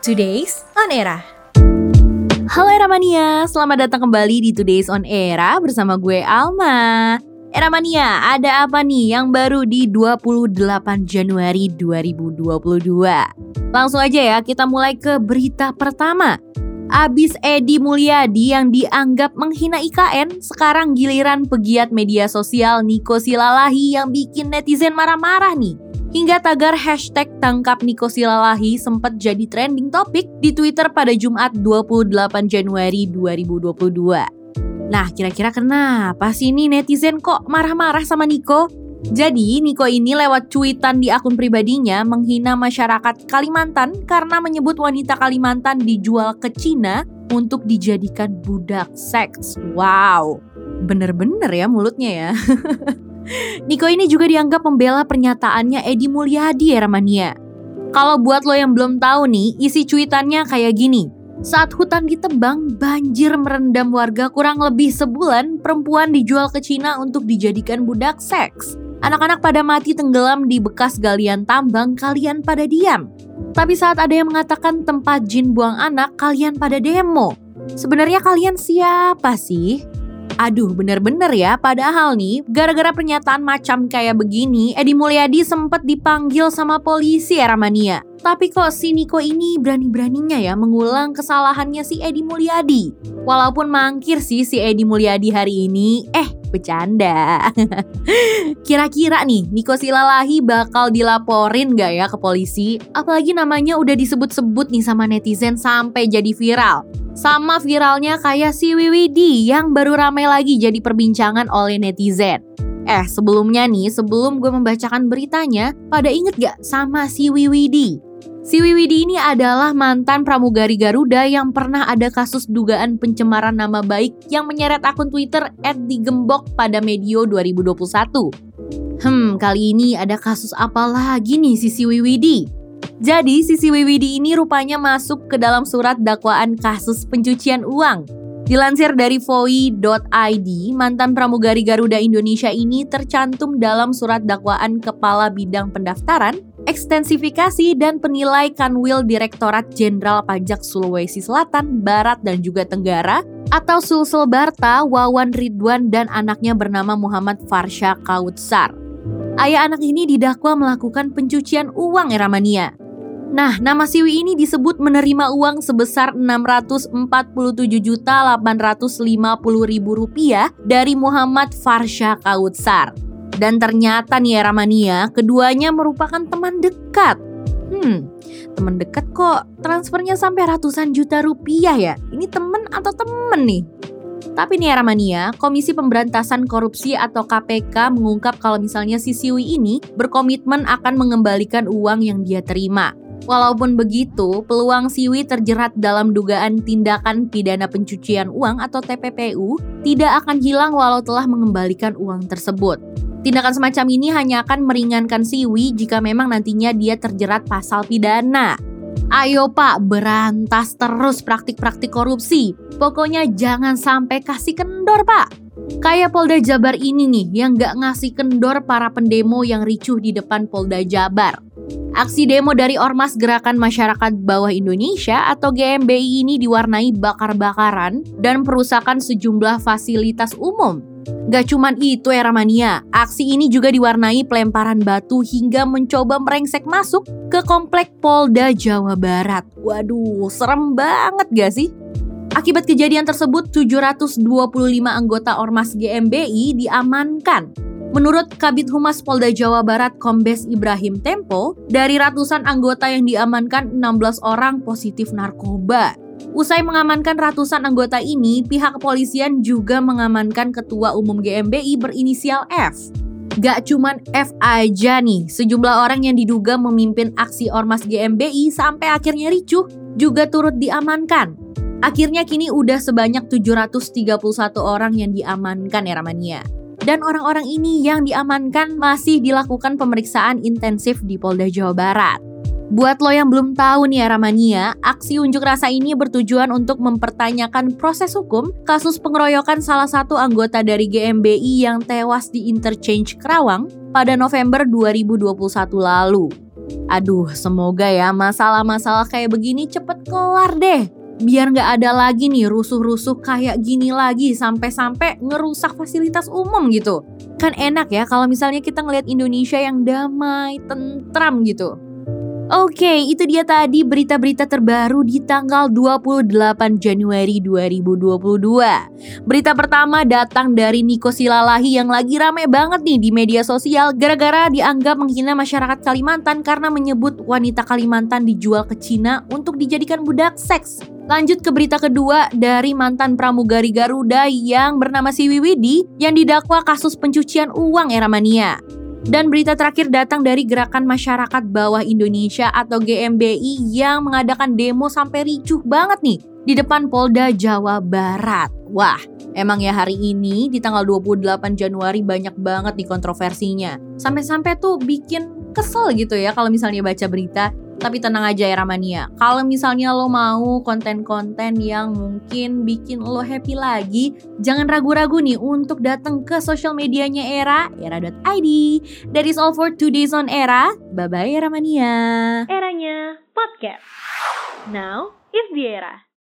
Today's On Era. Halo Eramania, selamat datang kembali di Today's On Era bersama gue Alma. Eramania, ada apa nih yang baru di 28 Januari 2022? Langsung aja ya, kita mulai ke berita pertama. Abis Edi Mulyadi yang dianggap menghina IKN, sekarang giliran pegiat media sosial Niko Silalahi yang bikin netizen marah-marah nih. Hingga tagar hashtag tangkap Niko Silalahi sempat jadi trending topik di Twitter pada Jumat 28 Januari 2022. Nah, kira-kira kenapa sih ini netizen kok marah-marah sama Niko? Jadi, Niko ini lewat cuitan di akun pribadinya menghina masyarakat Kalimantan karena menyebut wanita Kalimantan dijual ke Cina untuk dijadikan budak seks. Wow, bener-bener ya mulutnya ya. Niko ini juga dianggap membela pernyataannya Edi Mulyadi ya Ramania. Kalau buat lo yang belum tahu nih, isi cuitannya kayak gini. Saat hutan ditebang, banjir merendam warga kurang lebih sebulan, perempuan dijual ke Cina untuk dijadikan budak seks. Anak-anak pada mati tenggelam di bekas galian tambang, kalian pada diam. Tapi saat ada yang mengatakan tempat jin buang anak, kalian pada demo. Sebenarnya kalian siapa sih? Aduh, bener-bener ya. Padahal nih, gara-gara pernyataan macam kayak begini, Edi Mulyadi sempat dipanggil sama polisi era mania. Tapi kok si Niko ini berani-beraninya ya mengulang kesalahannya si Edi Mulyadi. Walaupun mangkir sih si Edi Mulyadi hari ini, eh bercanda. Kira-kira nih, Niko Silalahi bakal dilaporin gak ya ke polisi? Apalagi namanya udah disebut-sebut nih sama netizen sampai jadi viral. Sama viralnya kayak si Wiwidi yang baru ramai lagi jadi perbincangan oleh netizen. Eh, sebelumnya nih, sebelum gue membacakan beritanya, pada inget gak sama si Wiwidi? Si Wiwidi ini adalah mantan pramugari Garuda yang pernah ada kasus dugaan pencemaran nama baik yang menyeret akun Twitter @digembok pada medio 2021. Hmm, kali ini ada kasus apa lagi nih Sisi Wiwidi? Jadi, Sisi Wiwidi ini rupanya masuk ke dalam surat dakwaan kasus pencucian uang. Dilansir dari foi.id, mantan pramugari Garuda Indonesia ini tercantum dalam surat dakwaan Kepala Bidang Pendaftaran, Ekstensifikasi dan Penilai Kanwil Direktorat Jenderal Pajak Sulawesi Selatan, Barat, dan juga Tenggara atau Sulsel Barta, Wawan Ridwan, dan anaknya bernama Muhammad Farsha Kautsar. Ayah anak ini didakwa melakukan pencucian uang Eramania. Nah, nama Siwi ini disebut menerima uang sebesar 647.850.000 rupiah dari Muhammad Farsha Kautsar. Dan ternyata nih Ramania, keduanya merupakan teman dekat. Hmm, teman dekat kok transfernya sampai ratusan juta rupiah ya? Ini temen atau temen nih? Tapi nih Ramania, Komisi Pemberantasan Korupsi atau KPK mengungkap kalau misalnya si Siwi ini berkomitmen akan mengembalikan uang yang dia terima. Walaupun begitu, peluang Siwi terjerat dalam dugaan tindakan pidana pencucian uang atau TPPU tidak akan hilang walau telah mengembalikan uang tersebut. Tindakan semacam ini hanya akan meringankan Siwi jika memang nantinya dia terjerat pasal pidana. Ayo pak, berantas terus praktik-praktik korupsi. Pokoknya jangan sampai kasih kendor pak. Kayak Polda Jabar ini nih yang gak ngasih kendor para pendemo yang ricuh di depan Polda Jabar. Aksi demo dari Ormas Gerakan Masyarakat Bawah Indonesia atau GMBI ini diwarnai bakar-bakaran dan perusakan sejumlah fasilitas umum. Gak cuman itu ya Ramania, aksi ini juga diwarnai pelemparan batu hingga mencoba merengsek masuk ke komplek Polda Jawa Barat. Waduh, serem banget gak sih? Akibat kejadian tersebut, 725 anggota Ormas GMBI diamankan Menurut Kabit Humas Polda Jawa Barat Kombes Ibrahim Tempo, dari ratusan anggota yang diamankan 16 orang positif narkoba. Usai mengamankan ratusan anggota ini, pihak kepolisian juga mengamankan Ketua Umum GMBI berinisial F. Gak cuman F aja nih, sejumlah orang yang diduga memimpin aksi Ormas GMBI sampai akhirnya ricuh juga turut diamankan. Akhirnya kini udah sebanyak 731 orang yang diamankan ya Ramania dan orang-orang ini yang diamankan masih dilakukan pemeriksaan intensif di Polda Jawa Barat. Buat lo yang belum tahu nih Aramania, aksi unjuk rasa ini bertujuan untuk mempertanyakan proses hukum kasus pengeroyokan salah satu anggota dari GMBI yang tewas di Interchange Kerawang pada November 2021 lalu. Aduh, semoga ya masalah-masalah kayak begini cepet kelar deh. Biar nggak ada lagi nih rusuh-rusuh kayak gini lagi sampai-sampai ngerusak fasilitas umum gitu. Kan enak ya kalau misalnya kita ngeliat Indonesia yang damai, tentram gitu. Oke, itu dia tadi berita-berita terbaru di tanggal 28 Januari 2022. Berita pertama datang dari Niko Silalahi yang lagi rame banget nih di media sosial gara-gara dianggap menghina masyarakat Kalimantan karena menyebut wanita Kalimantan dijual ke Cina untuk dijadikan budak seks. Lanjut ke berita kedua dari mantan pramugari Garuda yang bernama Siwi Widi yang didakwa kasus pencucian uang era mania. Dan berita terakhir datang dari Gerakan Masyarakat Bawah Indonesia atau GMBI yang mengadakan demo sampai ricuh banget nih di depan Polda Jawa Barat. Wah, emang ya hari ini di tanggal 28 Januari banyak banget nih kontroversinya. Sampai-sampai tuh bikin kesel gitu ya kalau misalnya baca berita. Tapi tenang aja ya Ramania, kalau misalnya lo mau konten-konten yang mungkin bikin lo happy lagi, jangan ragu-ragu nih untuk datang ke social medianya Era, era.id. That is all for today's on Era. Bye-bye Ramania. Eranya podcast. Now is the era.